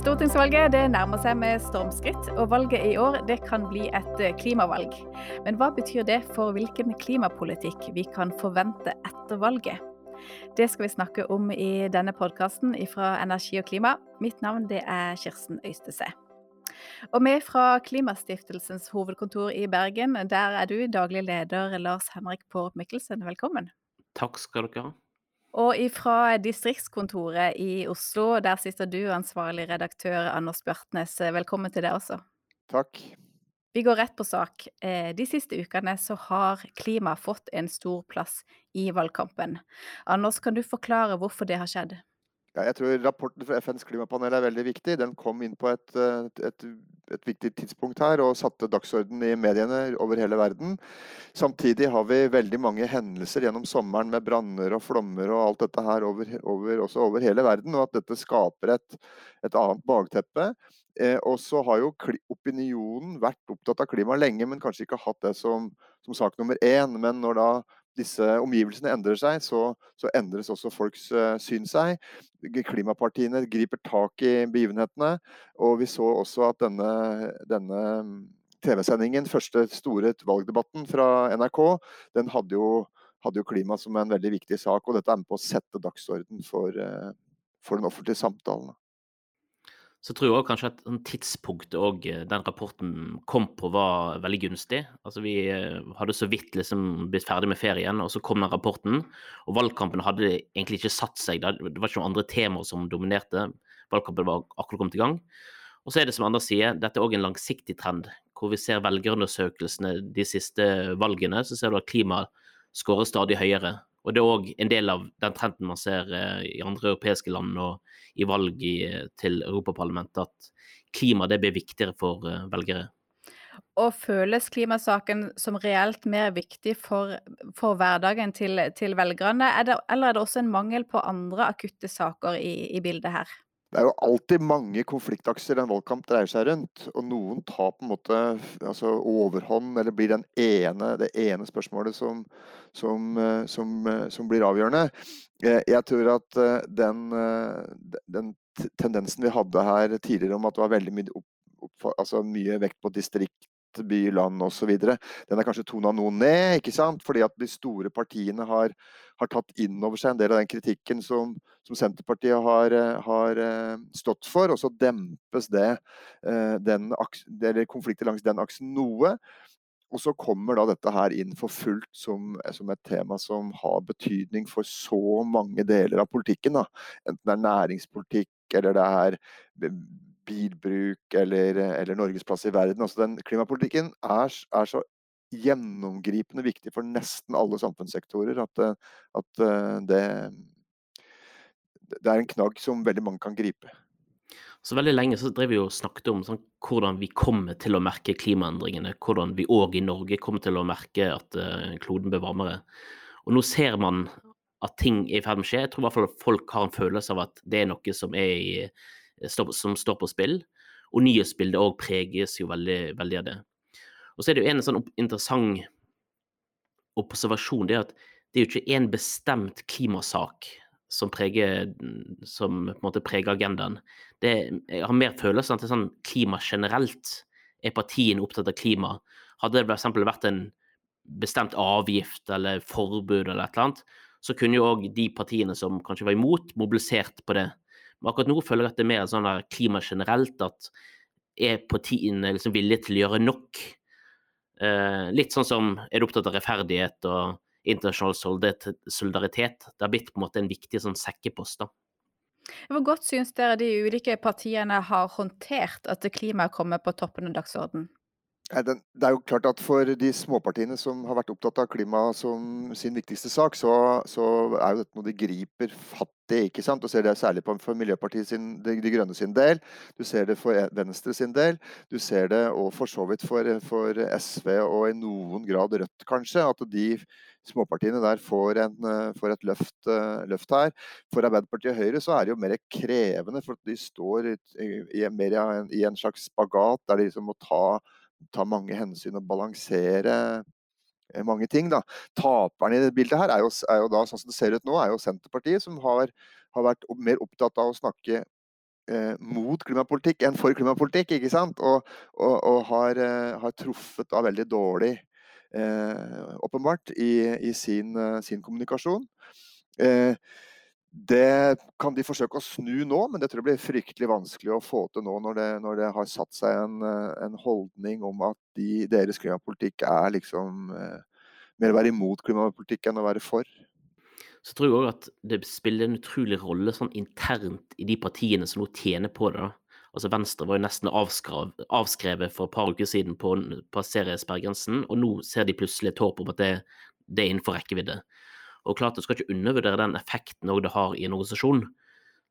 Stortingsvalget det nærmer seg med stormskritt, og valget i år det kan bli et eh, klimavalg. Men hva betyr det for hvilken klimapolitikk vi kan forvente etter valget? Det skal vi snakke om i denne podkasten fra Energi og klima. Mitt navn det er Kirsten Øystese. Og vi fra Klimastiftelsens hovedkontor i Bergen, der er du daglig leder Lars Henrik Pårup Mikkelsen. Velkommen. Takk skal dere ha. Og fra distriktskontoret i Oslo, der sitter du, ansvarlig redaktør Anders Bjartnes. Velkommen til deg også. Takk. Vi går rett på sak. Eh, de siste ukene så har klima fått en stor plass i valgkampen. Anders, kan du forklare hvorfor det har skjedd? Ja, jeg tror rapporten fra FNs klimapanel er veldig viktig. Den kom inn på et, eh, et, et viktig tidspunkt her og satte dagsorden i mediene over hele verden. Samtidig har vi veldig mange hendelser gjennom sommeren med branner og flommer og alt dette her over, over, også over hele verden, og at dette skaper et, et annet bakteppe. Eh, og så har jo opinionen vært opptatt av klima lenge, men kanskje ikke hatt det som, som sak nummer én. Men når da disse omgivelsene endrer seg, så, så endres også folks uh, syn seg. Klimapartiene griper tak i begivenhetene. Og vi så også at denne, denne mm, TV-sendingen, første store valgdebatten fra NRK, den hadde jo, hadde jo, klima som en veldig viktig sak. Og dette er med på å sette dagsorden for, uh, for den offentlige samtalen. Så tror jeg kanskje at sånn tidspunktet òg eh, den rapporten kom på, var veldig gunstig. Altså Vi eh, hadde så vidt liksom blitt ferdig med ferien, og så kom den rapporten. Og valgkampen hadde egentlig ikke satt seg. Det var ikke noen andre temaer som dominerte. Valgkampen var akkurat kommet i gang. Og så er det som andre sier, dette er òg en langsiktig trend. Hvor vi ser velgerundersøkelsene de siste valgene, så ser du at klimaet skårer stadig høyere. Og det er òg en del av den trenden man ser eh, i andre europeiske land og i valg i, til Europaparlamentet, at klima det blir viktigere for eh, velgere. Og føles klimasaken som reelt mer viktig for, for hverdagen til, til velgerne, er det, eller er det også en mangel på andre akutte saker i, i bildet her? Det er jo alltid mange konfliktakser en valgkamp dreier seg rundt. Og noen tar på en måte altså overhånd, eller blir ene, det ene spørsmålet som, som, eh, som, eh, som, blir avgjørende. Eh, jeg tror at den, den, tendensen vi hadde her tidligere om at det var veldig mye, opp, altså mye vekt på distrikt by, land osv. Den er kanskje tona noe ned, ikke sant? fordi at de store partiene har, har tatt inn over seg en del av den kritikken som, som Senterpartiet har, har, eh, stått for. Og så dempes det, eh, den, konflikter langs den aksen noe. Og så kommer da dette her inn for fullt som, som, et tema som har betydning for så mange deler av politikken. Da. Enten det er næringspolitikk eller det er bilbruk eller, eller Norges plass i verden. Altså den klimapolitikken er, er, så gjennomgripende viktig for nesten alle samfunnssektorer at, at eh, det, det, er en knagg som veldig mange kan gripe. Så veldig lenge så drev vi og snakket om sånn, hvordan vi kommer til å merke klimaendringene. Hvordan vi òg i Norge kommer til å merke at uh, kloden blir varmere. Og nå ser man at ting er i ferd med å skje. Jeg tror i hvert fall folk har en følelse av at det er noe som er i som står på spill. Og nyhetsbildet òg preges jo veldig, veldig, av det. Og så er det jo en sånn interessant observasjon, det er at det er jo ikke én bestemt klimasak som preger, som på en måte preger agendaen. Det, jeg har mer følelsen at det er sånn klima generelt. Er partiene opptatt av klima? Hadde det f.eks. vært en bestemt avgift eller forbud eller et eller annet, så kunne jo òg de partiene som kanskje var imot, mobilisert på det. Men akkurat nå føler jeg at det er mer sånn der klima generelt, at er partiene liksom villige til å gjøre nok? Eh, litt sånn som er du opptatt av rettferdighet og internasjonal solidaritet? Det har blitt på en måte en viktig sånn sekkepost, da. Hvor godt syns dere de ulike partiene har håndtert at klimaet kommer på toppen av dagsordenen? Det er jo klart at For de småpartiene som har vært opptatt av klima som sin viktigste sak, så, så er jo dette noe de griper fatt i. ikke sant? Du ser det særlig på, for Miljøpartiet sin, de, de, Grønne sin del. Du ser det for Venstre sin del. Du ser det og for så vidt for, for SV og i noen grad Rødt, kanskje. At de småpartiene der får, en, får et løft, løft, her. For Arbeiderpartiet og Høyre så er det jo mer krevende, for de står i, i, mer i en slags spagat der de liksom må ta ta mange hensyn og balansere eh, mange ting. Da. Taperne i det bildet her er jo, er jo, da, sånn som det ser ut nå, er jo Senterpartiet, som har, har vært mer opptatt av å snakke eh, mot klimapolitikk enn for klimapolitikk, ikke sant? Og, og, og har, eh, har, truffet da veldig dårlig, eh, åpenbart, i, i sin, sin, kommunikasjon. Det kan de forsøke å snu nå, men det tror jeg blir fryktelig vanskelig å få til nå når det, når det har satt seg en, en holdning om at de, deres klimapolitikk er liksom mer å være imot klimapolitikk enn å være for så tror jeg òg at det spiller en utrolig rolle sånn internt i de partiene som nå tjener på det. Altså Venstre var jo nesten avskrevet, for et par uker siden på å passere og nå ser de plutselig et håp om at det, det, er innenfor rekkevidde. Og klart Du skal ikke undervurdere den effekten det har i en organisasjon,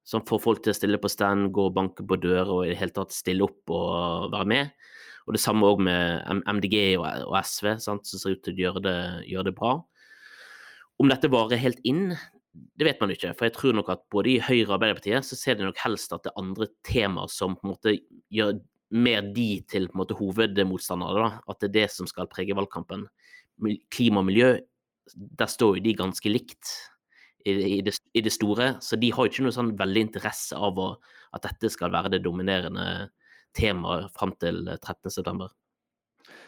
som får folk til å stille på stand, gå og banke på dører og i det hele tatt stille opp og være med. Og Det samme òg med MDG og SV, sant, som ser ut til å gjøre det, gjøre det bra. Om dette varer helt inn, det vet man ikke. For jeg tror nok at både i Høyre og Arbeiderpartiet så ser de nok helst at det er andre temaer som på en måte gjør mer de til på en måte hovedmotstandere. At det er det som skal prege valgkampen. Klima og miljø, der står jo de ganske likt i, i, det, i det, store. Så de har jo ikke noe sånn veldig interesse av å, at dette skal være det dominerende temaet fram til 13.9.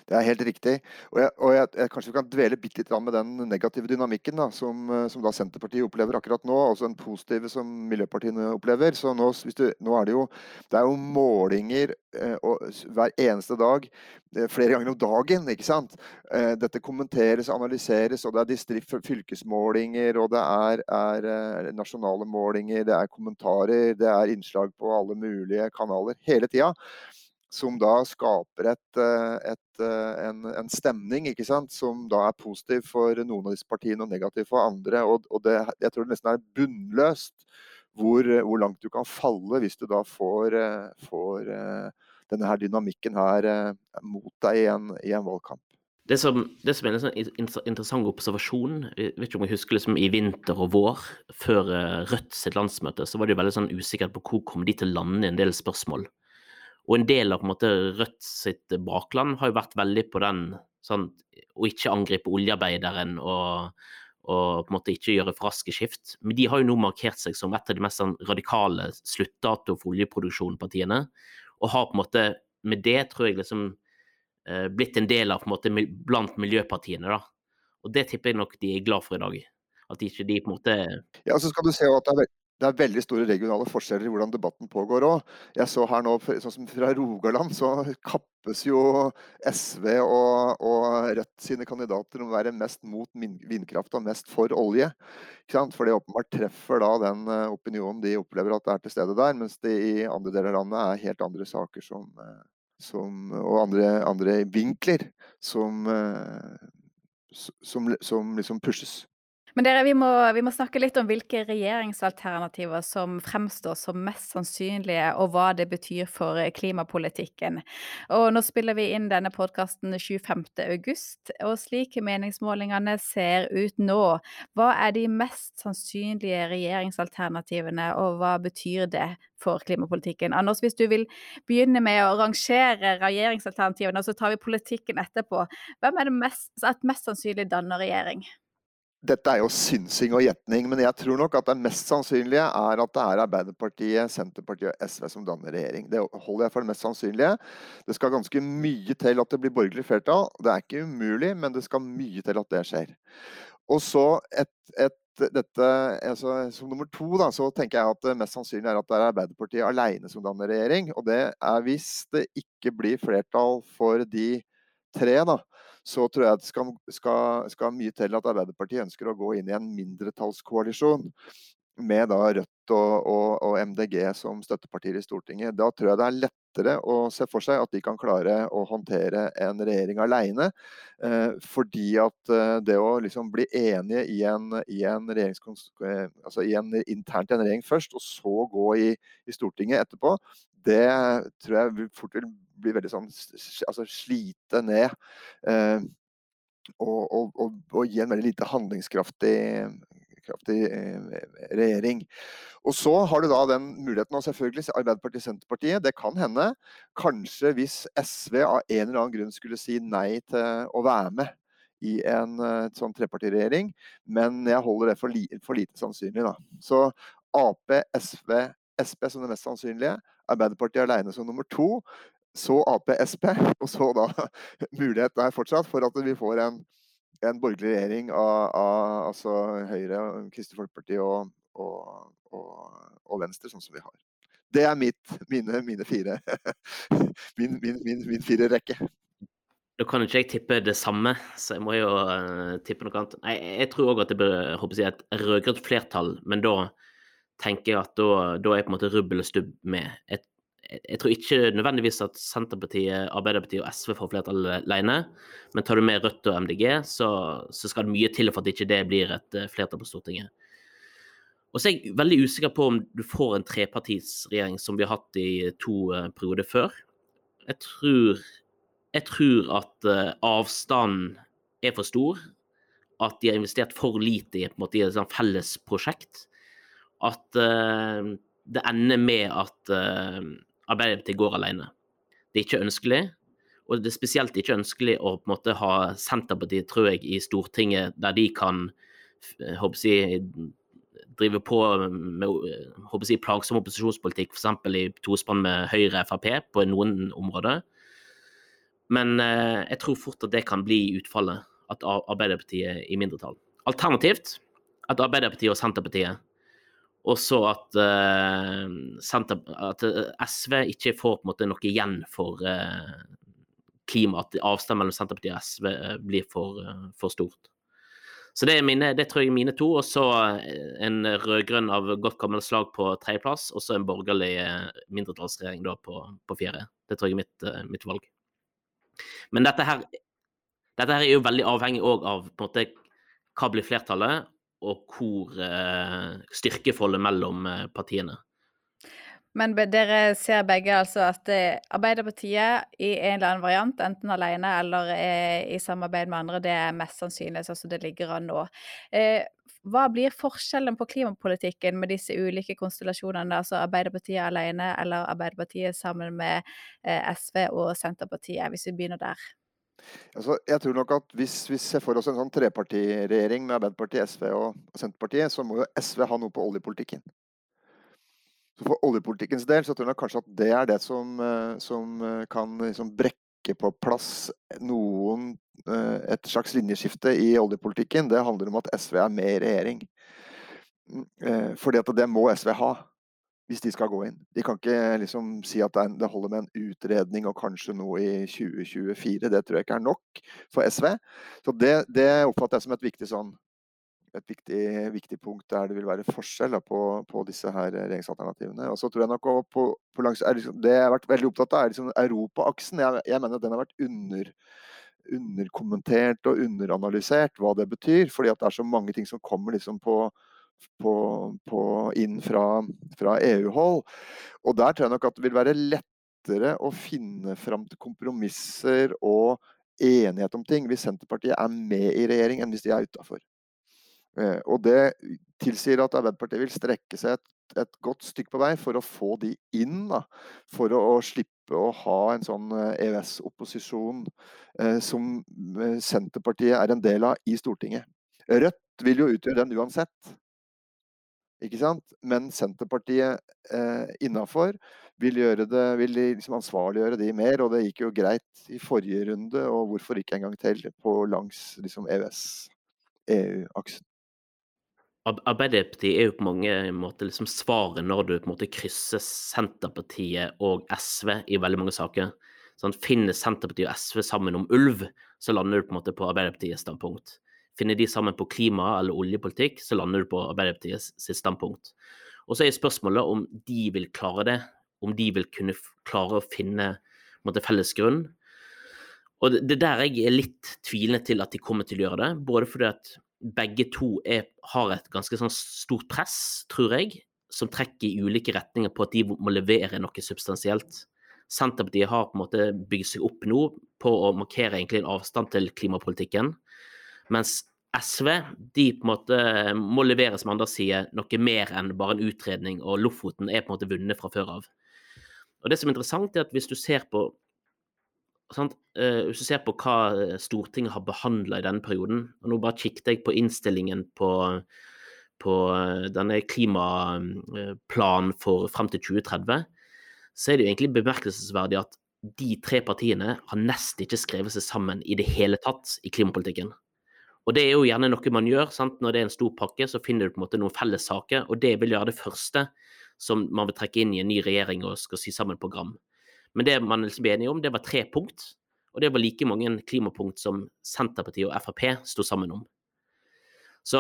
Det er helt riktig. Og, jeg, og jeg, jeg, kanskje vi kan dvele bitte litt med den negative dynamikken da, som, eh, som, da Senterpartiet opplever akkurat nå, og den positive som miljøpartiene opplever. Så nå, du, nå er det jo, det er jo målinger eh, hver eneste dag, eh, flere ganger om dagen. ikke sant? Eh, dette kommenteres, og analyseres, og det er distrikt, fylkesmålinger, og det er, er, er nasjonale målinger, det er kommentarer, det er innslag på alle mulige kanaler hele tida som da skaper et, eh, et, eh, en, en, stemning som da er positiv for noen av disse partiene og negativ for andre. Og, og det, jeg tror det nesten er bunnløst hvor, hvor, langt du kan falle hvis du da får, eh, får denne her dynamikken her mot deg i en, i en valgkamp. Det som, det som, er en sånn interessant observasjon jeg vet ikke om jeg husker liksom I vinter og vår, før Rødt sitt landsmøte, så var det jo veldig sånn usikkert på hvor kom de til å lande en del spørsmål. Og en del av på en måte, Rødt sitt bakland har jo vært veldig på den sånn, å ikke angripe oljearbeideren og, og på en måte ikke gjøre for raske skift. Men de har jo nå markert seg som et av de mest sånn, radikale sluttdato for oljeproduksjonpartiene. Og har på en måte med det, tror jeg, liksom eh, blitt en del av på en måte blant miljøpartiene. da. Og det tipper jeg nok de er glad for i dag. At ikke de på en måte Ja, så skal du se at det er det er veldig store regionale forskjeller i hvordan debatten pågår òg. Jeg så her nå, sånn som Fra Rogaland så kappes jo SV og, og, Rødt sine kandidater om å være mest mot vindkraft og mest for olje. For det åpenbart treffer da den eh, opinionen de opplever at det er til stede der. Mens det i andre deler av landet er helt andre saker som, eh, som, og andre, andre, vinkler som, eh, som, som liksom pushes. Men dere, vi må, vi må, snakke litt om hvilke regjeringsalternativer som fremstår som mest sannsynlige, og hva det betyr for klimapolitikken. Og nå spiller vi inn denne podkasten 25.8, og slik meningsmålingene ser ut nå, hva er de mest sannsynlige regjeringsalternativene, og hva betyr det for klimapolitikken? Anders, hvis du vil begynne med å rangere regjeringsalternativene, og så tar vi politikken etterpå. Hvem er det mest, mest sannsynlig danner regjering? Dette er jo synsing og gjetning, men jeg tror nok at det mest sannsynlige er at det er Arbeiderpartiet, Senterpartiet og SV som danner regjering. Det holder jeg for det mest sannsynlige. Det skal ganske mye til at det blir borgerlig flertall. Det er ikke umulig, men det skal mye til at det skjer. Og så et, et dette, altså, Som nummer to da, så tenker jeg at det mest sannsynlige er at det er Arbeiderpartiet alene som danner regjering. Og det er hvis det ikke blir flertall for de tre, da, så tror jeg det skal, skal, skal mye til at Arbeiderpartiet ønsker å gå inn i en mindretallskoalisjon med da Rødt og, og, og, MDG som støttepartier i Stortinget. Da tror jeg det er lettere å se for seg at de kan klare å håndtere en regjering alene. Eh, fordi at eh, det å liksom bli enige i en, i en, eh, altså i en internt en regjering først, og så gå i, i Stortinget etterpå, det tror jeg fort vil bli veldig sånn altså slite ned. Eh, og, og, og, og, gi en veldig lite handlingskraftig kraftig, eh, regjering. Og så har du da den muligheten, og selvfølgelig Arbeiderpartiet Senterpartiet. Det kan hende. Kanskje hvis SV av en eller annen grunn skulle si nei til å være med i en uh, sånn trepartiregjering. Men jeg holder det for, li for lite sannsynlig. Da. Så Ap, SV, Sp som det mest sannsynlige, Arbeiderpartiet alene som nummer to, så Ap, Sp, og så da mulighet der fortsatt for at vi får en, en borgerlig regjering av, av altså Høyre, Kristelig Folkeparti og, og, og, og, Venstre, sånn som vi har. Det er mitt, mine, mine fire min, min, min, min fire rekke. Da kan ikke jeg tippe det samme, så jeg må jo uh, tippe noe annet. Nei, jeg tror òg at det bør jeg, et rød-grønt flertall, men da tenker jeg at da, da er på en måte rubbel og stubb med. Jeg, jeg, tror ikke nødvendigvis at Senterpartiet, Arbeiderpartiet og SV får flertall alene, men tar du med Rødt og MDG, så, så skal det mye til for at ikke det blir et uh, flertall på Stortinget. Og så er jeg veldig usikker på om du får en trepartisregjering som vi har hatt i to uh, perioder før. Jeg tror jeg tror at uh, avstanden er for stor. At de har investert for lite i, måte, i et sånt felles prosjekt. At uh, det ender med at uh, Arbeiderpartiet går alene. Det er ikke ønskelig. Og det er spesielt ikke ønskelig å på en måte ha Senterpartiet, tror jeg, i Stortinget, der de kan håper jeg, drive på med håper jeg, plagsom opposisjonspolitikk, f.eks. i tospann med Høyre Frp på noen områder. Men eh, jeg tror fort at det kan bli utfallet, at Arbeiderpartiet er i mindretall. Alternativt at Arbeiderpartiet og Senterpartiet og så at, uh, at, eh, SV ikke får på en måte noe igjen for uh, klima. At avstanden mellom Senterpartiet og SV blir for, for stort. Så det, mine, det, tror jeg er mine to. Og så en rød-grønn av godt gammelt slag på tredjeplass. Og så en borgerlig mindretallsregjering da på, på fjerde. Det tror jeg er mitt, mitt valg. Men dette her, dette her er jo veldig avhengig òg av på en måte, hva blir flertallet, og hvor eh, styrkeforholdet mellom eh, partiene. Men dere ser begge altså at eh, Arbeiderpartiet i en eller annen variant, enten alene eller i samarbeid med andre, det er mest sannsynlig sånn som det ligger an nå. Hva blir forskjellen på klimapolitikken med disse ulike konstellasjonene, altså Arbeiderpartiet alene eller Arbeiderpartiet sammen med SV og Senterpartiet, hvis vi begynner der? Altså, jeg tror nok at Hvis vi ser for oss en sånn trepartiregjering med Arbeiderpartiet, SV og Senterpartiet, så må jo SV ha noe på oljepolitikken. Så For oljepolitikkens del så tror jeg kanskje at det er det som, eh, som eh, kan liksom brekke på plass noen Eh, et slags linjeskifte i oljepolitikken, det handler om at SV er med i regjering. Mm, fordi at det må SV ha, hvis de skal gå inn. De kan ikke liksom si at det holder med en utredning og kanskje noe i 2024. Det tror jeg ikke er nok for SV. Så det, det oppfatter jeg som et viktig sånn et viktig, viktig, punkt der det vil være forskjell da, på, på, disse her regjeringsalternativene. Og så tror jeg nok på, på langs, liksom, Det jeg har vært veldig opptatt av, er liksom Europaaksen. Jeg, jeg mener at den har vært under underkommentert og underanalysert hva det betyr. Fordi det er så mange ting som kommer liksom på, på, på inn fra, fra EU-hold. Og der tror jeg nok at det vil være lettere å finne fram til kompromisser og enighet om ting hvis Senterpartiet er med i regjering, enn hvis de er utafor. Eh, og det tilsier at Arbeiderpartiet vil strekke seg et, et, godt stykke på vei for å få de inn. Da, for å, å slippe å ha en sånn EØS-opposisjon eh, eh, som eh, Senterpartiet er en del av i Stortinget. Rødt vil jo utgjøre den uansett. Ikke sant? Men Senterpartiet eh, innafor vil, gjøre det, vil liksom ansvarliggjøre de mer. Og det gikk jo greit i forrige runde, og hvorfor ikke en gang til på langs liksom, EØS-EU-aksen. Arbeiderpartiet er jo på mange måter liksom svaret når du på en måte krysser Senterpartiet og SV i veldig mange saker. Sånn, finner Senterpartiet og SV sammen om ulv, så lander du på en måte på Arbeiderpartiets standpunkt. Finner de sammen på klima eller oljepolitikk, så lander du på Arbeiderpartiets standpunkt. Og så er spørsmålet om de vil klare det, om de vil kunne klare å finne måte, felles grunn. Og det er der jeg er litt tvilende til at de kommer til å gjøre det. Både fordi at begge to er, har et ganske sånn stort press, tror jeg, som trekker i ulike retninger på at de må levere noe substansielt. Senterpartiet har på en måte bygd seg opp nå på å markere en avstand til klimapolitikken. Mens SV de på en måte må levere, som andre sier, noe mer enn bare en utredning, og Lofoten er på en måte vunnet fra før av. Og Det som er interessant, er at hvis du ser på sant? Eh, hvis du ser på hva eh, Stortinget har behandla i denne perioden og Nå bare kikket jeg på innstillingen på, på eh, denne klimaplanen for frem til 2030, så er det jo egentlig bemerkelsesverdig at de tre partiene har nesten ikke skrevet seg sammen i det hele tatt i klimapolitikken. Og det er jo gjerne noe man gjør. sant? Når det er en stor pakke, så finner du på en måte noen felles saker, og det vil gjøre det første som man vil trekke inn i en ny regjering og skal sy sammen program. Men det man liksom ble enige om, det var tre punkt, og det var like mange klimapunkt som Senterpartiet og Frp sto sammen om. Så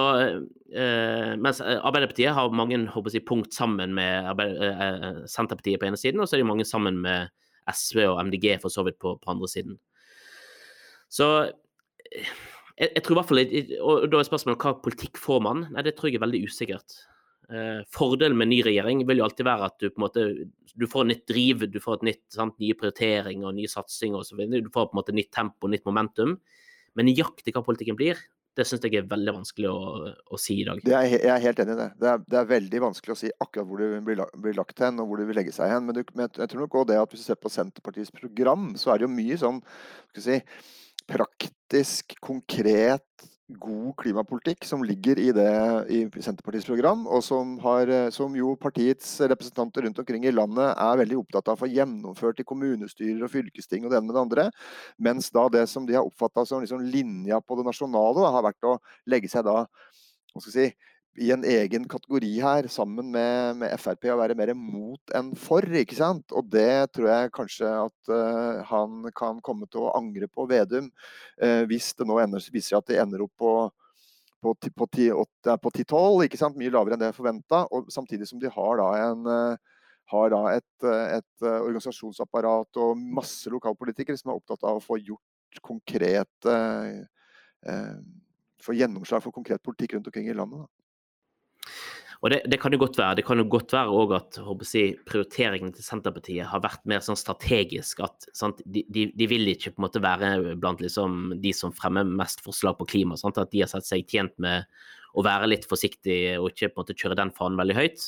eh, mens Arbeiderpartiet har mange jeg, punkt sammen med eh, Senterpartiet på ene siden, og så er de mange sammen med SV og MDG for så vidt på, på andre siden. Så jeg, jeg, tror i hvert fall Og da er spørsmålet hva politikk får man? Nei, det tror jeg er veldig usikkert. Eh, fordelen med ny regjering vil jo alltid være at du på en måte du får nytt driv, du får et nytt, sant, nye prioriteringer og nye satsinger osv. Du får på en måte nytt tempo, nytt momentum. Men nøyaktig hva politikken blir, det syns jeg er veldig vanskelig å, å si i dag. Er, jeg er helt enig i det. Det er, det er, veldig vanskelig å si akkurat hvor det blir, blir lagt hen, og hvor det vil legge seg hen. Men, du, men jeg tror nok også det at hvis du ser på Senterpartiets program, så er det jo mye sånn skal si, praktisk, konkret god klimapolitikk som ligger i det i Senterpartiets program, og som, har, som, jo partiets representanter rundt omkring i landet er veldig opptatt av å få gjennomført i kommunestyrer og fylkesting og det ene med det andre. Mens da det som de har oppfatta som liksom linja på det nasjonale, da, har vært å legge seg da hva skal jeg si, i en egen kategori her, sammen med, med Frp, å være mer mot enn for. ikke sant? Og det tror jeg kanskje at uh, han kan komme til å angre på Vedum, uh, hvis det nå ender, viser at det ender opp på på, på, på 10-12, ikke sant? mye lavere enn det forventa. Samtidig som de har da, en, uh, har da et, et organisasjonsapparat og masse lokalpolitikere som er opptatt av å få gjort konkret Få gjennomslag for konkret politikk rundt omkring i landet. Da. Og det, det, kan jo godt være. Det kan jo godt være òg at jeg, prioriteringene til Senterpartiet har vært mer sånn strategisk. at de, de, de, vil ikke på en måte være blant liksom, de som fremmer mest forslag på klima. Sant? At de har sett seg tjent med å være litt forsiktig og ikke på en måte kjøre den fanen veldig høyt.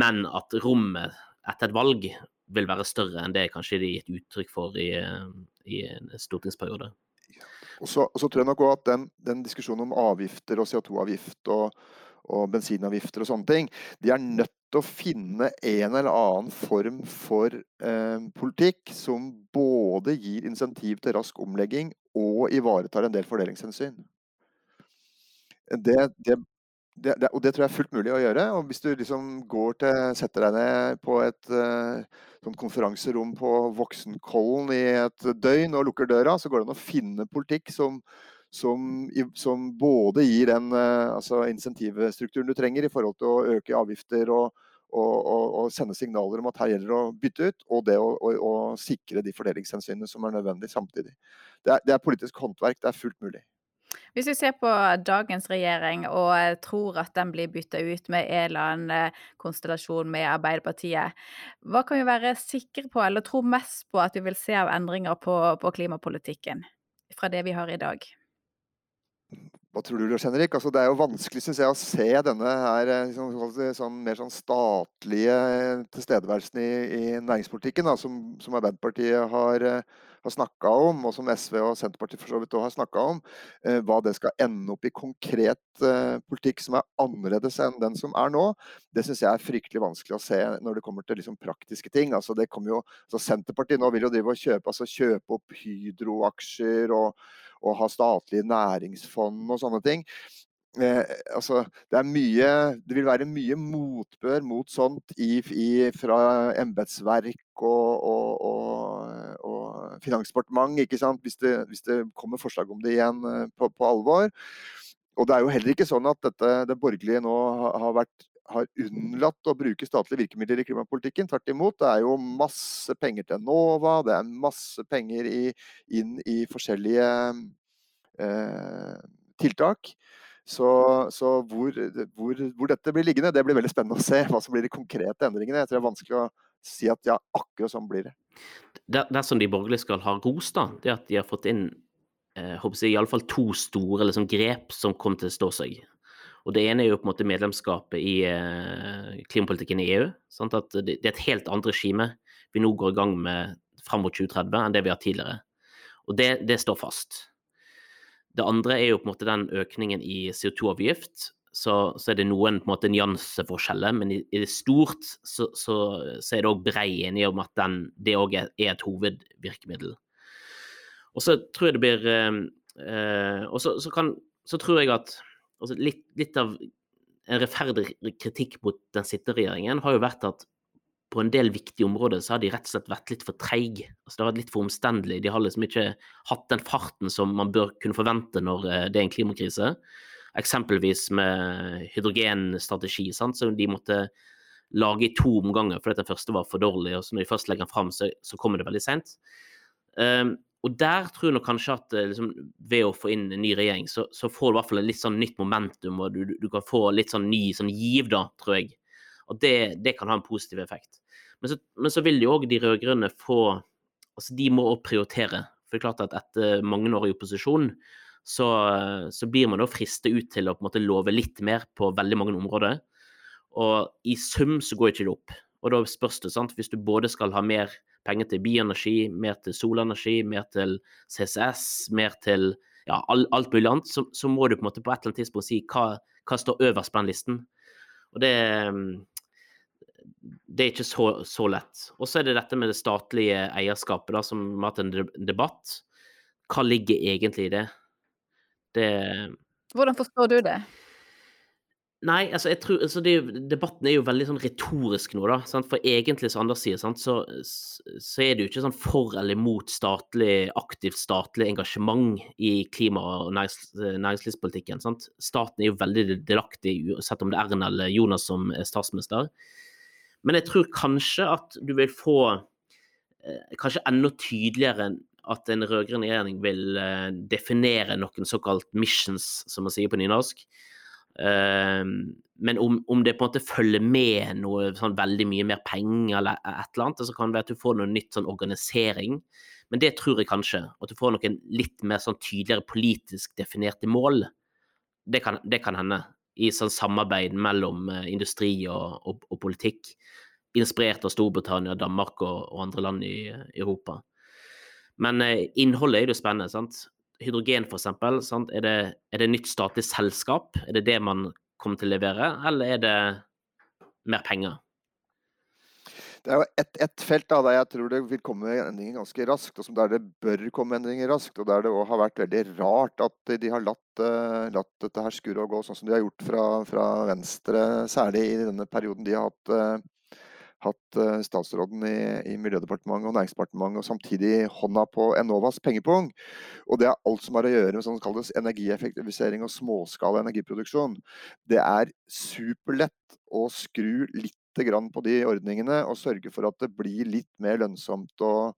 Men at rommet etter et valg vil være større enn det kanskje de har gitt uttrykk for i, i en stortingsperiode. Og så, og så, tror jeg nok òg at den, den diskusjonen om avgifter og CO2-avgift og og bensinavgifter og sånne ting. De er nødt til å finne en eller annen form for eh, politikk som både gir insentiv til rask omlegging og ivaretar en del fordelingshensyn. Det, det, det, og det tror jeg er fullt mulig å gjøre. og Hvis du liksom går til, setter deg ned på et eh, sånn konferanserom på Voksenkollen i et døgn og lukker døra, så går det an å finne politikk som, som, som både gir den eh, altså insentivstrukturen du trenger i forhold til å øke avgifter og, og, og, og sende signaler om at her gjelder det å bytte ut, og det å, sikre de fordelingshensynene som er nødvendig samtidig. Det er, det er politisk håndverk, det er fullt mulig. Hvis vi ser på dagens regjering og tror at den blir bytta ut med en eller annen eh, konstellasjon med Arbeiderpartiet, hva kan vi være sikre på, eller tro mest på at vi vil se av endringer på, på klimapolitikken fra det vi har i dag? Hva tror du, Lars Henrik? Altså, det er jo vanskelig synes jeg, å se denne her, liksom, sånn, mer sånn statlige tilstedeværelsen i, i næringspolitikken, da, som, som, Arbeiderpartiet har, har snakka om, og som SV og Senterpartiet for så vidt også har snakka om. Eh, hva det skal ende opp i konkret eh, politikk som er annerledes enn den som er nå, det syns jeg er fryktelig vanskelig å se når det kommer til liksom, praktiske ting. Altså, jo, altså, Senterpartiet nå vil jo drive og kjøpe, altså, kjøpe opp Hydro-aksjer og å ha statlige næringsfond og sånne ting. Eh, altså, det, mye, det, vil være mye motbør mot sånt i, i, fra embetsverk og, og, og, og finansdepartement? Hvis det, hvis det, kommer forslag om det igjen eh, på, på, alvor. Og det er jo heller ikke sånn at dette, det borgerlige nå har, vært, har unnlatt å bruke statlige virkemidler i klimapolitikken. Tvert imot. Det er jo masse penger til Enova, det er masse penger i, inn i forskjellige Eh, tiltak. Så, så hvor, hvor, hvor, dette blir liggende, det blir veldig spennende å se. Hva som blir de konkrete endringene. Jeg tror det er vanskelig å si at ja, akkurat sånn blir det. Det, som de borgerlige skal ha ros, da, det at de har fått inn eh, håper jeg, iallfall to store liksom, grep som kommer til å stå seg. Og Det ene er jo på en måte medlemskapet i eh, klimapolitikken i EU. Sant? At det, er et helt annet regime vi nå går i gang med fram mot 2030 enn det vi har tidligere. Og det, det står fast. Det andre er jo på en måte den økningen i CO2-avgift så, så, er det noen på en måte nyanseforskjeller, men i, i det stort så, så, så er det òg brei enighet om at den, det òg er, er, et hovedvirkemiddel. Og så tror jeg det blir eh, eh Og så, kan, så, tror jeg at altså litt, litt, av en rettferdig kritikk mot den sittende regjeringen har jo vært at på en del viktige områder så har de rett og slett vært litt for treige. Altså, det har vært litt for omstendelig. De har liksom ikke hatt den farten som man bør kunne forvente når eh, det er en klimakrise. Eksempelvis med hydrogenstrategi, sant? så de måtte lage i to omganger fordi den første var for dårlig. og så Når de først legger den fram, så, så kommer det veldig seint. Um, og der tror jeg kanskje at eh, liksom, ved å få inn en ny regjering, så, så får du i hvert fall et litt sånn nytt momentum, og du, du kan få litt sånn ny sånn giv, da, tror jeg. Og det, det kan ha en positiv effekt. Men så, men så vil jo òg de rød-grønne få Altså, de må òg prioritere. For det er klart at etter mange år i opposisjon, så, så blir man da fristet ut til å på en måte love litt mer på veldig mange områder. Og i sum så går ikke det opp. Og da spørs det, sant, hvis du både skal ha mer penger til bioenergi, mer til solenergi, mer til CCS, mer til ja, alt mulig annet, så, så, må du på på et eller annet tidspunkt si hva, hva står øverst på den listen. Og det, det er ikke så, så lett. Og så er det dette med det statlige eierskapet, da, som har hatt en debatt. Hva ligger egentlig i det? det Hvordan forstår du det? Nei, altså, jeg tror, altså det, debatten er jo veldig sånn retorisk nå, da. Sant? For egentlig som Anders sier, sant? Så, så, er det jo ikke sånn for eller mot statlig, aktivt statlig engasjement i klima- og nærings, næringslivspolitikken. Sant? Staten er jo veldig delaktig, uansett om det er Erna eller Jonas som er statsminister. Men jeg tror kanskje at du vil få eh, kanskje enda tydeligere at en rød-grønn regjering vil eh, definere noen såkalt missions, som man sier på nynorsk. Uh, men om, om, det på en måte følger med noe sånn veldig mye mer penger eller et eller annet, så kan det være at du får noe nytt sånn organisering. Men det tror jeg kanskje. At du får noen litt mer sånn tydeligere politisk definerte mål. Det kan, det kan hende i sånn samarbeid mellom eh, industri og, og, og, politikk. Inspirert av Storbritannia, Danmark og, og andre land i, i Europa. Men eh, innholdet er jo spennende. sant? Hydrogen, eksempel. Er, er det nytt statlig selskap? Er det det man kommer til å levere, eller er det mer penger? Det er jo ett et felt da, der jeg tror det vil komme endringer ganske raskt, og som der det bør komme endringer raskt. Og der det òg har vært veldig rart at de har latt, uh, latt dette her skure og gå sånn som de har gjort fra, fra, Venstre, særlig i denne perioden de har hatt, uh, hatt uh, statsråden i, i, Miljødepartementet og Næringsdepartementet, og samtidig hånda på Enovas pengepung. Og det er alt som har å gjøre med sånn kalles energieffektivisering og småskala energiproduksjon. Det er superlett å skru litt på de ordningene og sørge for at det blir litt mer lønnsomt å,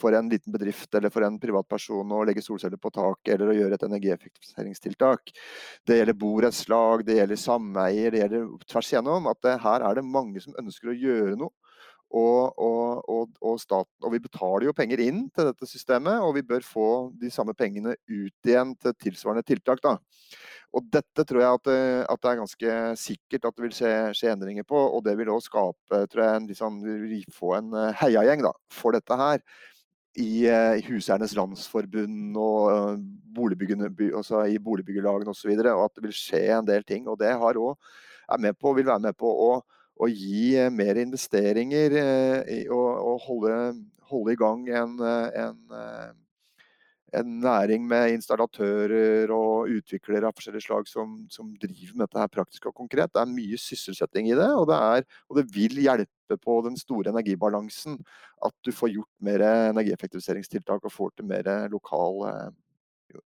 for en liten bedrift eller for en privatperson å legge solceller på tak eller å gjøre et energieffektiviseringstiltak. Det gjelder borettslag, det gjelder sameier, det gjelder tvers igjennom. At det, her er det mange som ønsker å gjøre noe. Og, og, og, og, staten, og vi betaler jo penger inn til dette systemet, og vi bør få de samme pengene ut igjen til tilsvarende tiltak. da. Og dette tror jeg at, at, det er ganske sikkert at det vil skje, skje endringer på. Og det vil òg skape tror jeg, en, liksom, vil få en eh, heiagjeng for dette her. I, eh, Huseiernes Landsforbund og altså i boligbyggelagene osv. Og, og at det vil skje en del ting. Og det også, på, vil være med på å, å gi mer investeringer og, og holde, holde, i gang en, en en næring med installatører og utviklere av forskjellige slag som, som, driver med dette her praktisk og konkret. Det er mye sysselsetting i det, og det, er, og det vil hjelpe på den store energibalansen at du får gjort mer energieffektiviseringstiltak og får til mer lokal eh,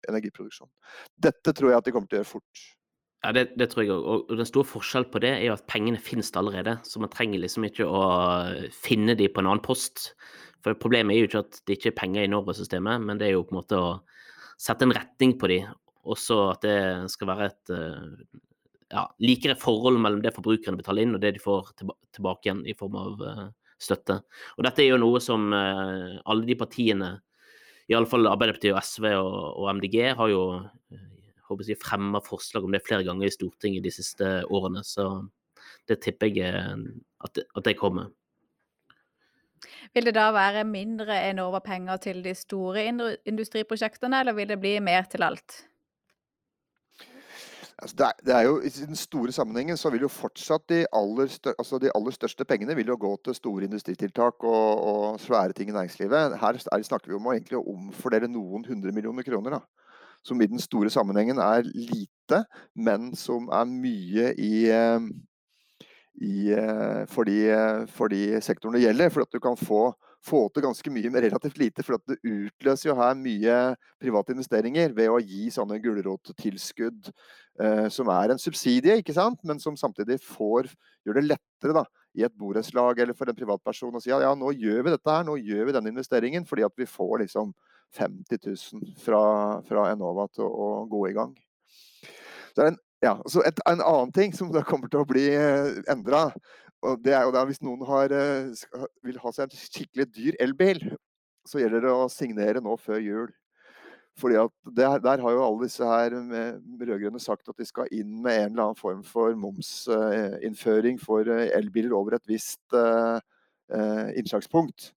energiproduksjon. Dette tror jeg at de kommer til å gjøre fort. Ja, det, det tror jeg òg. Og den store forskjellen på det er jo at pengene finnes allerede. Så man trenger liksom ikke å finne de på en annen post. For problemet er jo ikke at det ikke er penger i Norge-systemet, men det er jo på en måte å sette en retning på de, og så at det skal være et eh, ja, likere forhold mellom det forbrukerne betaler inn, og det de får tilbake igjen i form av uh, støtte. Og dette er jo noe som uh, alle de partiene, i alle fall Arbeiderpartiet og SV og, og MDG, har jo håper jeg, fremma forslag om det flere ganger i Stortinget de siste årene. Så det tipper jeg at at det kommer. Vil det da være mindre Enova-penger til de store industriprosjektene, eller vil det bli mer til alt? Altså det, er, det, er, jo, I den store sammenhengen så vil jo fortsatt de aller, større, altså de aller største pengene vil jo gå til store industritiltak og, og svære ting i næringslivet. Her er, snakker vi om å egentlig omfordele noen hundre millioner kroner. Da. Som i den store sammenhengen er lite, men som er mye i, eh, i eh, for, de, for de sektorene det gjelder. For at du kan få få til ganske mye med relativt lite. For at det utløser jo her mye private investeringer ved å gi sånne gulrottilskudd eh, som er en subsidie, ikke sant? men som samtidig får, gjør det lettere da, i et borettslag eller for en privatperson å si at ja, nå gjør vi dette her, nå gjør vi denne investeringen fordi at vi får liksom 50 000 fra, fra Enova til å, å gå i gang. Så en, ja, så et, en annen ting som da kommer til å bli eh, endra, det er jo da hvis noen har, eh, vil ha seg en skikkelig dyr elbil, så gjelder det å signere nå før jul. Fordi at der, der har jo alle disse her rød-grønne sagt at de skal inn med en eller annen form for momsinnføring for eh, elbiler over et visst innslagspunkt.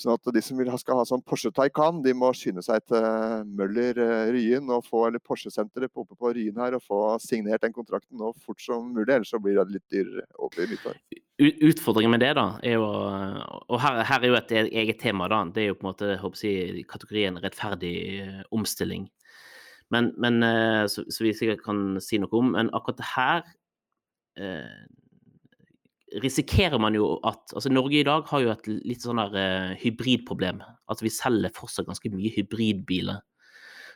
Sånn at de som vil, skal ha sånn Porsche Taycan, de må skynde seg til Møller eh, Ryen og få, eller Porsche-senteret oppe på Ryen her og få signert den kontrakten nå fort som mulig, ellers så blir det litt dyrere. blir nyttår. Utfordringen med det, da, er jo Og her, her, er jo et e-, eget tema, da. Det er jo på en måte håper jeg, kategorien rettferdig eh, omstilling. Men, men eh, så, så, vi sikkert kan si noe om. Men akkurat her eh, risikerer man jo at altså Norge i dag har jo et litt sånn der uh, hybridproblem. At vi selger fortsatt ganske mye hybridbiler.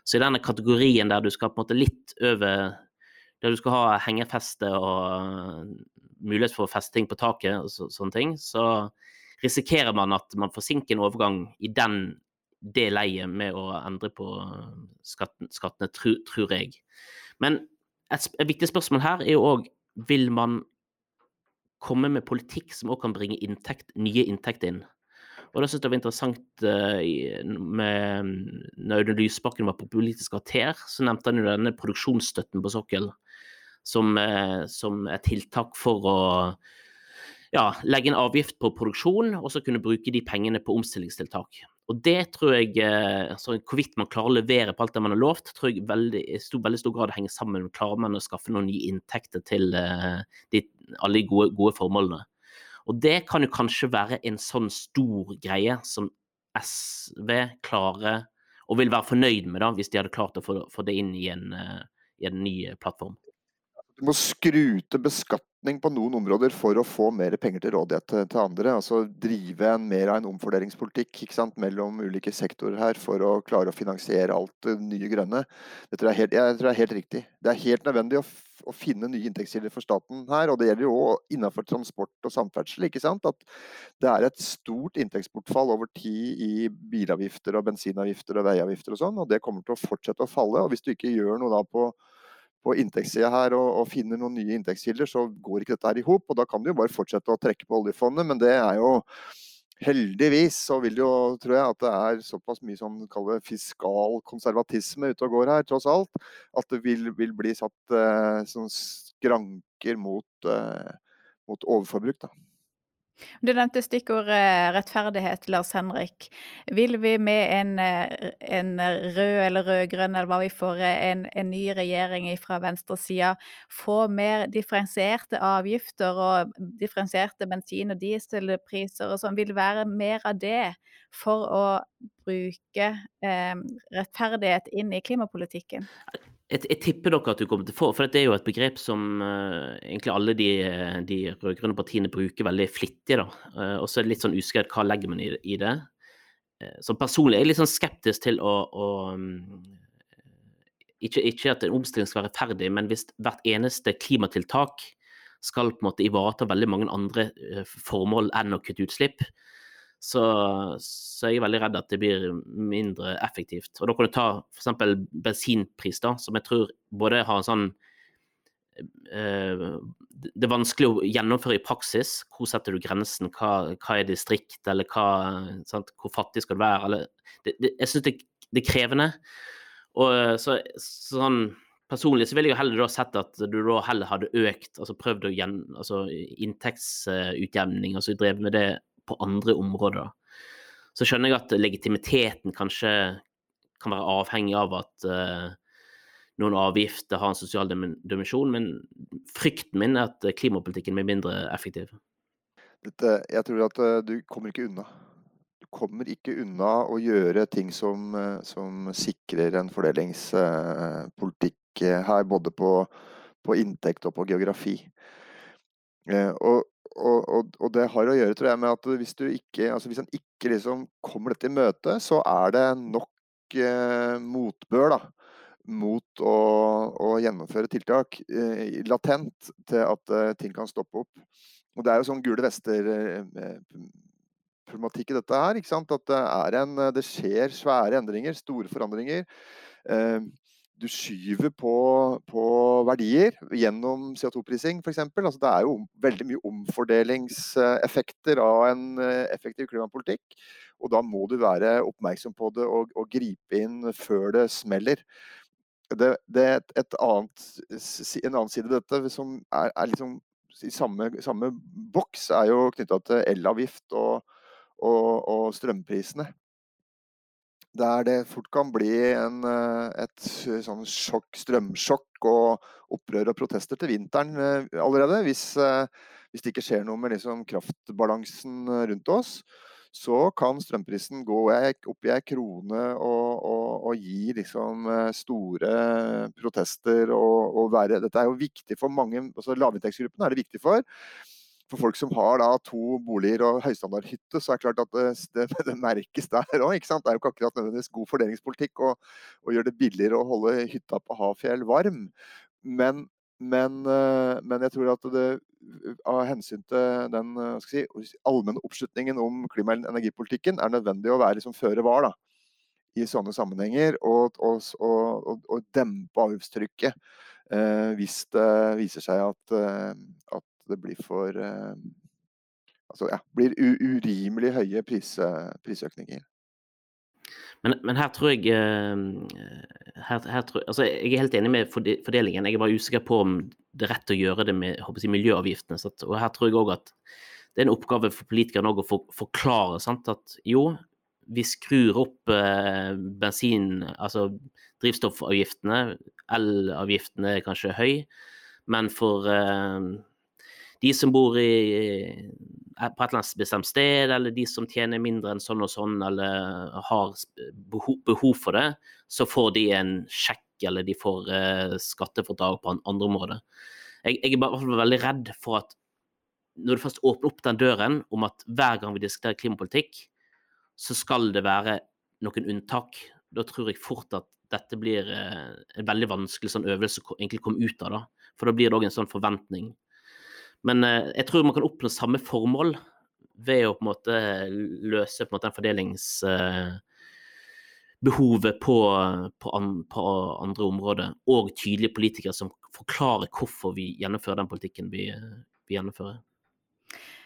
Så i denne kategorien der du skal på en måte litt over Der du skal ha hengefeste og mulighet for å feste ting på taket og så, sånne ting, så risikerer man at man forsinker en overgang i den det leiet med å endre på skatten, skattene, tror jeg. Men et, et viktig spørsmål her er jo òg vil man komme med politikk som også kan bringe inntekt, nye inntekter inn. Og da synes jeg det var interessant uh, med Når Audun Lysbakken var på Politisk kvarter, så nevnte han jo denne produksjonsstøtten på sokkel som, uh, som et tiltak for å ja, legge en avgift på produksjon, og så kunne bruke de pengene på omstillingstiltak. Og det tror jeg, eh, altså Hvorvidt man klarer å levere på alt det man har lovt, tror jeg veldig, i stor, veldig stor grad henger sammen med klarer man å skaffe noen nye inntekter til uh, de, alle de gode, gode, formålene. Og det kan jo kanskje være en sånn stor greie som SV klarer og vil være fornøyd med, da, hvis de hadde klart å få, få det inn i en, uh, i en ny plattform. Du må skrute beskatt retning på noen områder for å få mer penger til rådighet til, til andre. altså Drive en, mer av en omfordelingspolitikk sant, mellom ulike sektorer her for å klare å finansiere alt det nye grønne. Det tror jeg, helt, jeg tror det er helt riktig. Det er helt nødvendig å, å finne nye inntektskilder for staten her. Og det gjelder jo innenfor transport og samferdsel. ikke sant, At det er et stort inntektsbortfall over tid i bilavgifter og bensinavgifter og veiavgifter og sånn. Og det kommer til å fortsette å falle. og Hvis du ikke gjør noe da på på inntektssida her og, og, finner noen nye inntektskilder, så går ikke dette her i hop. Og da kan du jo bare fortsette å trekke på oljefondet, men det er jo Heldigvis så vil jo, tror jeg, at det er såpass mye sånn fiskal konservatisme ute og går her, tross alt, at det vil, vil bli satt eh, sånn skranker mot, eh, mot overforbruk. da. Du nevnte stikkordet rettferdighet, Lars Henrik. Vil vi med en, eh, en rød eller rød-grønn, eller hva vi får, eh, en, en ny regjering fra venstresida, få mer differensierte avgifter og differensierte bensin- og dieselpriser og sånn? Vil være mer av det for å bruke eh, rettferdighet inn i klimapolitikken? Jeg, jeg, tipper dere at du kommer til å få, for det er jo et begrep som uh, egentlig alle de, de rød-grønne partiene bruker veldig flittig. da, uh, Og så er det litt sånn uskrevet hva legger man i, i det. Uh, så personlig er jeg litt sånn skeptisk til å, å um, ikke, ikke, at en omstilling skal være ferdig, men hvis hvert eneste klimatiltak skal på en måte ivareta veldig mange andre formål enn å kutte utslipp, så, så er jeg veldig redd at det blir mindre effektivt. Og da kan du ta f.eks. bensinpris, da, som jeg tror både har en sånn eh, Det er vanskelig å gjennomføre i praksis. Hvor setter du grensen? Hva, hva er distrikt, eller hva, sant? hvor fattig skal du være? Eller, det, det, jeg syns det, det, er krevende. Og så, sånn Personlig så ville jeg heller da sett at du da heller hadde økt, altså prøvd å gjen, altså inntektsutjevning, altså drevet med det på andre områder. Så skjønner jeg at legitimiteten kanskje kan være avhengig av at uh, noen avgifter har en sosial dimensjon, men frykten min er at klimapolitikken blir mindre effektiv. Dette, jeg tror at du kommer ikke unna. Du kommer ikke unna å gjøre ting som, som sikrer en fordelingspolitikk her, både på, på inntekt og på geografi. Og, og, og, det har å gjøre tror jeg, med at hvis du ikke, altså hvis en ikke liksom kommer dette i møte, så er det nok eh, motbør da, mot å, å, gjennomføre tiltak eh, latent til at eh, ting kan stoppe opp. Og Det er jo sånn gule vester-problematikk eh, i dette her. ikke sant? At det, en, det skjer svære endringer, store forandringer. Eh, du skyver på, på, verdier gjennom CO2-prising f.eks. Altså, det er jo veldig mye omfordelingseffekter av en eh, effektiv klimapolitikk. Og da må du være oppmerksom på det og, og gripe inn før det smeller. Det, det et annet, en annen side av dette som er, er liksom i samme, samme, boks, er jo knytta til elavgift og, og, og strømprisene der det fort kan bli en, eh, et sånn sjokk, strømsjokk og opprør og protester til vinteren eh, allerede. Hvis, eh, hvis det ikke skjer noe med liksom kraftbalansen rundt oss, så kan strømprisen gå opp i ei krone og, og, og, gi liksom store protester. Og, og være, dette er jo viktig for mange, altså Lavinntektsgruppene er det viktig for for folk som har da to boliger og høystandardhytte, så er det klart at det, det, det merkes der òg. Det er jo ikke akkurat nødvendigvis god fordelingspolitikk å, gjøre det billigere å holde hytta på Hafjell varm. Men, men, eh, men jeg tror at det av hensyn til den si, allmenne oppslutningen om klima- og energipolitikken er nødvendig å være liksom føre var da, i sånne sammenhenger og, og, og, og dempe avgiftstrykket eh, hvis det viser seg at, eh, at det blir for eh, Altså, ja, blir urimelig høye pris, prisøkninger. Men, men, her tror jeg, eh, her, her tror, altså Jeg er helt enig med fordelingen. Jeg er bare usikker på om det er rett å gjøre det med jeg, miljøavgiftene. Så, og her tror jeg òg at det er en oppgave for politikerne å for, forklare sant, at jo, vi skrur opp eh, bensin, altså drivstoffavgiftene. Elavgiftene er kanskje høy, men for eh, de som bor i, på et eller annet bestemt sted, eller de som tjener mindre enn sånn og sånn, eller har behov, behov for det, så får de en sjekk, eller de får uh, skattefradrag på en andre måte. Jeg, jeg, er bare veldig redd for at når du først åpner opp den døren om at hver gang vi diskuterer klimapolitikk, så skal det være noen unntak. Da tror jeg fort at dette blir uh, en veldig vanskelig sånn øvelse å komme ut av. da. For da blir det òg en sånn forventning men eh, jeg tror man kan oppnå samme formål ved å på en måte løse på en måte den fordelingsbehovet på, på, an, på, andre områder, og tydelige politikere som forklarer hvorfor vi gjennomfører den politikken vi, vi gjennomfører.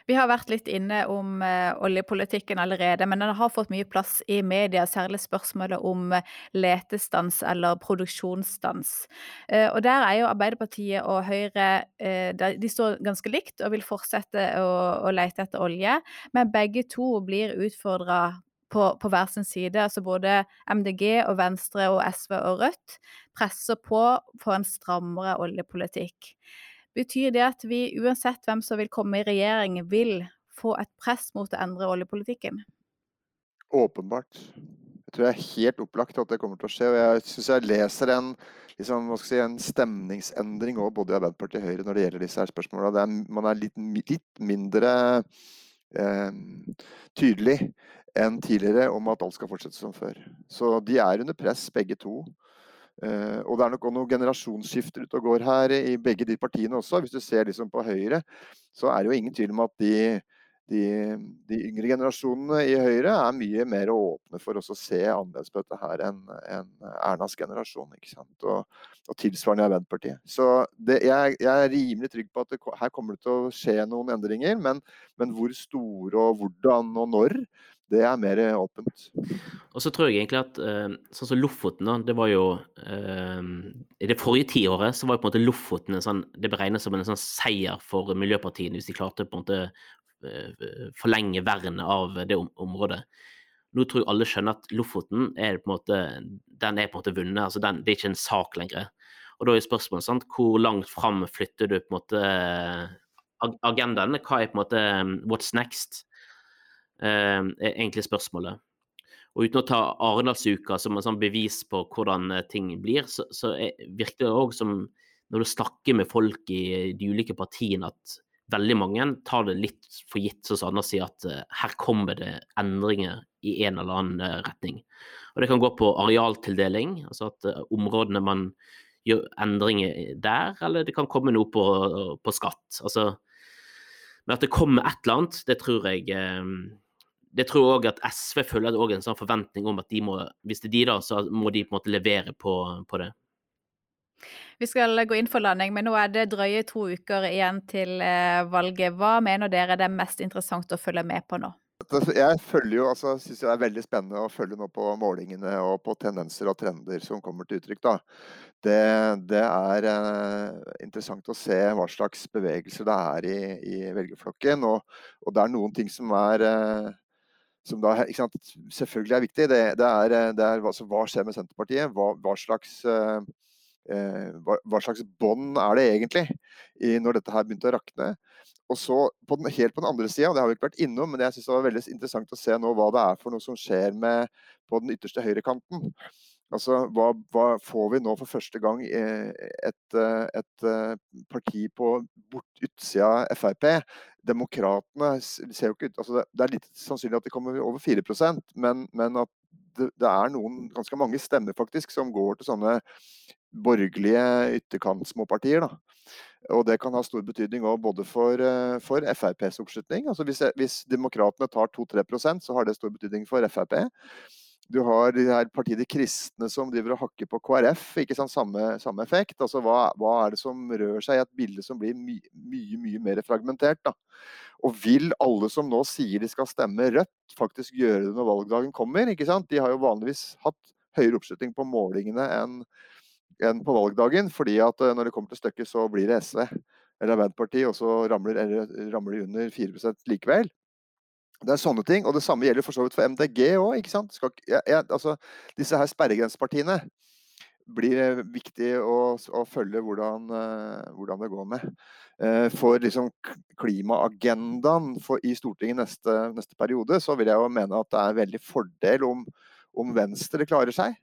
Vi har vært litt inne om uh, oljepolitikken allerede, men den har fått mye plass i media, særlig spørsmålet om uh, letestans eller produksjonsstans. Uh, og der er jo Arbeiderpartiet og Høyre de, de står ganske likt og vil fortsette å, å lete etter olje, men begge to blir utfordra på, på, hver sin side. Altså både MDG og Venstre og SV og Rødt presser på for en strammere oljepolitikk. Betyr det at vi uansett hvem som vil komme i regjering, vil få et press mot å endre oljepolitikken? Åpenbart. Jeg tror det er helt opplagt at det kommer til å skje. og Jeg syns jeg leser en, liksom, si, en stemningsendring òg, både i Arbeiderpartiet og Høyre når det gjelder disse her spørsmålene. Er, man er litt, litt mindre eh, tydelig enn tidligere om at alt skal fortsette som før. Så de er under press, begge to. Uh, og det er nok også noen generasjonsskifter ute og går her i begge de partiene også. Hvis du ser liksom på Høyre, så er det jo ingen tvil om at de, de, de yngre generasjonene i Høyre er mye mer åpne for å se annerledes på dette her enn en Ernas generasjon. Og, og tilsvarende i Arbeiderpartiet. Så det, jeg, jeg, er rimelig trygg på at det, her kommer det til å skje noen endringer, men, men hvor store og hvordan og når det er mer åpent. Og så tror jeg egentlig at uh, sånn som Lofoten, det var jo uh, I det forrige tiåret så var jo på en måte Lofoten en sånn, det beregnes som en sånn seier for miljøpartiene hvis de klarte på en måte uh, forlenge vernet av det om området. Nå tror jeg alle skjønner at Lofoten er på en måte, den er på en måte vunnet. altså den, Det er ikke en sak lenger. Og da er spørsmålet sant, hvor langt fram flytter du på en måte agendaen? Hva er på en måte what's next? Eh, er egentlig spørsmålet. Og uten å ta Arendalsuka som et sånn bevis på hvordan ting blir, så, så virker det òg som når du snakker med folk i de ulike partiene, at veldig mange tar det litt for gitt, som Anders sier, at uh, her kommer det endringer i en eller annen uh, retning. Og Det kan gå på arealtildeling, altså at områdene man gjør endringer der, eller det kan komme noe på, på skatt. Altså, men at det kommer et eller annet, det tror jeg det tror jeg òg at SV føler det en sånn forventning om at de må, hvis det er de, da, så må de på en måte levere på, på det. Vi skal gå inn for landing, men nå er det drøye to uker igjen til eh, valget. Hva mener dere det er mest interessant å følge med på nå? Jeg følger jo, altså, synes det er veldig spennende å følge nå på målingene og på tendenser og trender som kommer til uttrykk. da. Det, det er eh, interessant å se hva slags bevegelser det er i, i velgerflokken. Og, og, det er noen ting som er eh, som da selvfølgelig er viktig. Det, det er, det er altså, hva skjer med Senterpartiet? Hva, hva slags Eh, hva, hva, slags bånd er det egentlig i, når dette her begynte å rakne. Og så på den, Helt på den andre sida, det har vi ikke vært innom, men jeg synes det var veldig interessant å se nå hva det er for noe som skjer med, på den ytterste høyrekanten. Altså, hva, hva, får vi nå for første gang et, et parti på bort utsida Frp? Demokratene ser jo ikke ut altså Det er litt sannsynlig at de kommer over 4% men, men at det, det, er noen, ganske mange stemmer faktisk som går til sånne borgerlige ytterkantsmåpartier. Da. Og det kan ha stor betydning både for, eh, for FrPs oppslutning. Altså hvis, hvis demokratene tar 2-3% så har det stor betydning for Frp. Du har de her partiet De kristne som driver og hakker på KrF. ikke sant, Samme, samme effekt. altså hva, hva, er det som rører seg i et bilde som blir my, mye mye mer fragmentert? da? Og vil alle som nå sier de skal stemme Rødt, faktisk gjøre det når valgdagen kommer? ikke sant? De har jo vanligvis hatt høyere oppslutning på målingene enn enn på valgdagen. fordi at eh, når det kommer til stykket, så blir det SV eller Arbeiderpartiet, og så ramler, ramler de under 4% likevel. Det er sånne ting. Og det samme gjelder for så vidt for MDG òg. Altså, disse her sperregrensepartiene blir eh, viktig å, å følge hvordan, uh, hvordan, det går med. Uh, for liksom klimaagendaen i Stortinget neste, neste, periode, så vil jeg jo mene at det er veldig fordel om, om Venstre klarer seg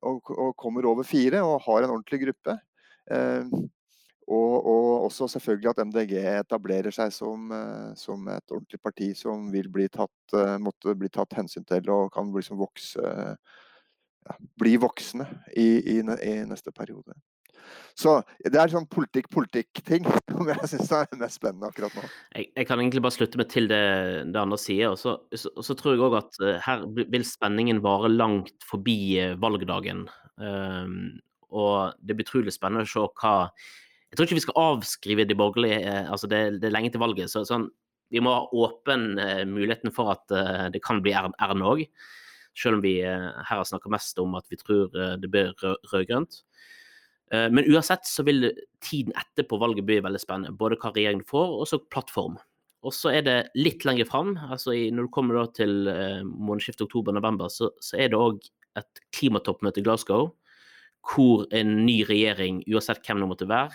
og, og, kommer over fire og har en ordentlig gruppe. Eh, og, og, også selvfølgelig at MDG etablerer seg som, eh, som, et ordentlig parti som vil bli tatt, eh, måtte bli tatt hensyn til og kan liksom vokse, ja, bli voksne i, i, i neste periode. Så det er sånn politikk-politikk-ting som jeg syns er mest spennende akkurat nå. Jeg, jeg, kan egentlig bare slutte meg til det, det andre sier. Og så, så, så, tror jeg òg at uh, her vil spenningen vare langt forbi valgdagen. Um, og det blir utrolig spennende å se hva Jeg tror ikke vi skal avskrive de borgerlige uh, altså det, det, er lenge til valget. så sånn, Vi må ha åpen muligheten for at det kan bli Erna òg. Selv om vi her har snakka mest om at vi tror det blir rød-grønt. Eh, men uansett så vil tiden etterpå valget bli veldig spennende. Både hva regjeringen får, og så plattform. Og så er det litt lenger fram, altså når du kommer til eh, månedsskiftet oktober-november, så, så, er det òg et klimatoppmøte i Glasgow hvor en ny regjering, uansett hvem det måtte være,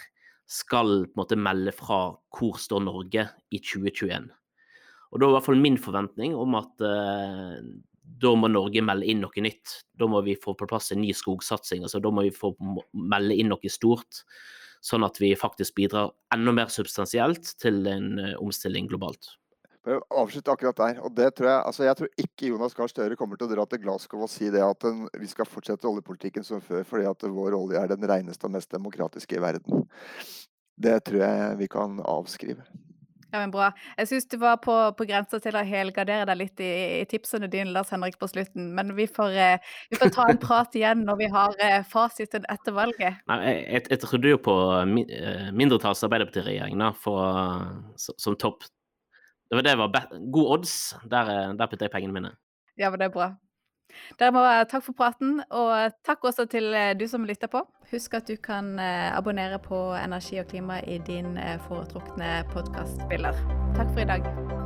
skal på en måte melde fra hvor står Norge i 2021. Og da er i hvert fall min forventning om at eh, da må Norge melde inn noe nytt. Da må vi få på plass en ny skogsatsing. altså Da må vi få melde inn noe stort, sånn at vi faktisk bidrar enda mer substansielt til en eh, omstilling globalt. Avslutte akkurat der. og det tror Jeg altså jeg tror ikke Jonas Gahr Støre kommer til å dra til Glasgow og si det at den, vi skal fortsette oljepolitikken som før fordi at vår olje er den reneste og mest demokratiske i verden. Det tror jeg vi kan avskrive. Ja, men Bra. Jeg syns du var på, på grensa til å helgardere deg litt i, i, tipsene dine, Lars Henrik, på slutten. Men vi får, eh, vi får ta en prat igjen når vi har eh, fasiten etter valget. Nei, jeg, jeg, jeg trodde jo på eh, mindretalls Arbeiderparti-regjering som topp. Det var, det var god odds. Der, der putter jeg pengene mine. Ja, men det er bra. Dere må Takk for praten, og takk også til eh, du som lytter på. Husk at du kan eh, abonnere på Energi og klima i din eh, foretrukne podkastspiller. Takk for i dag.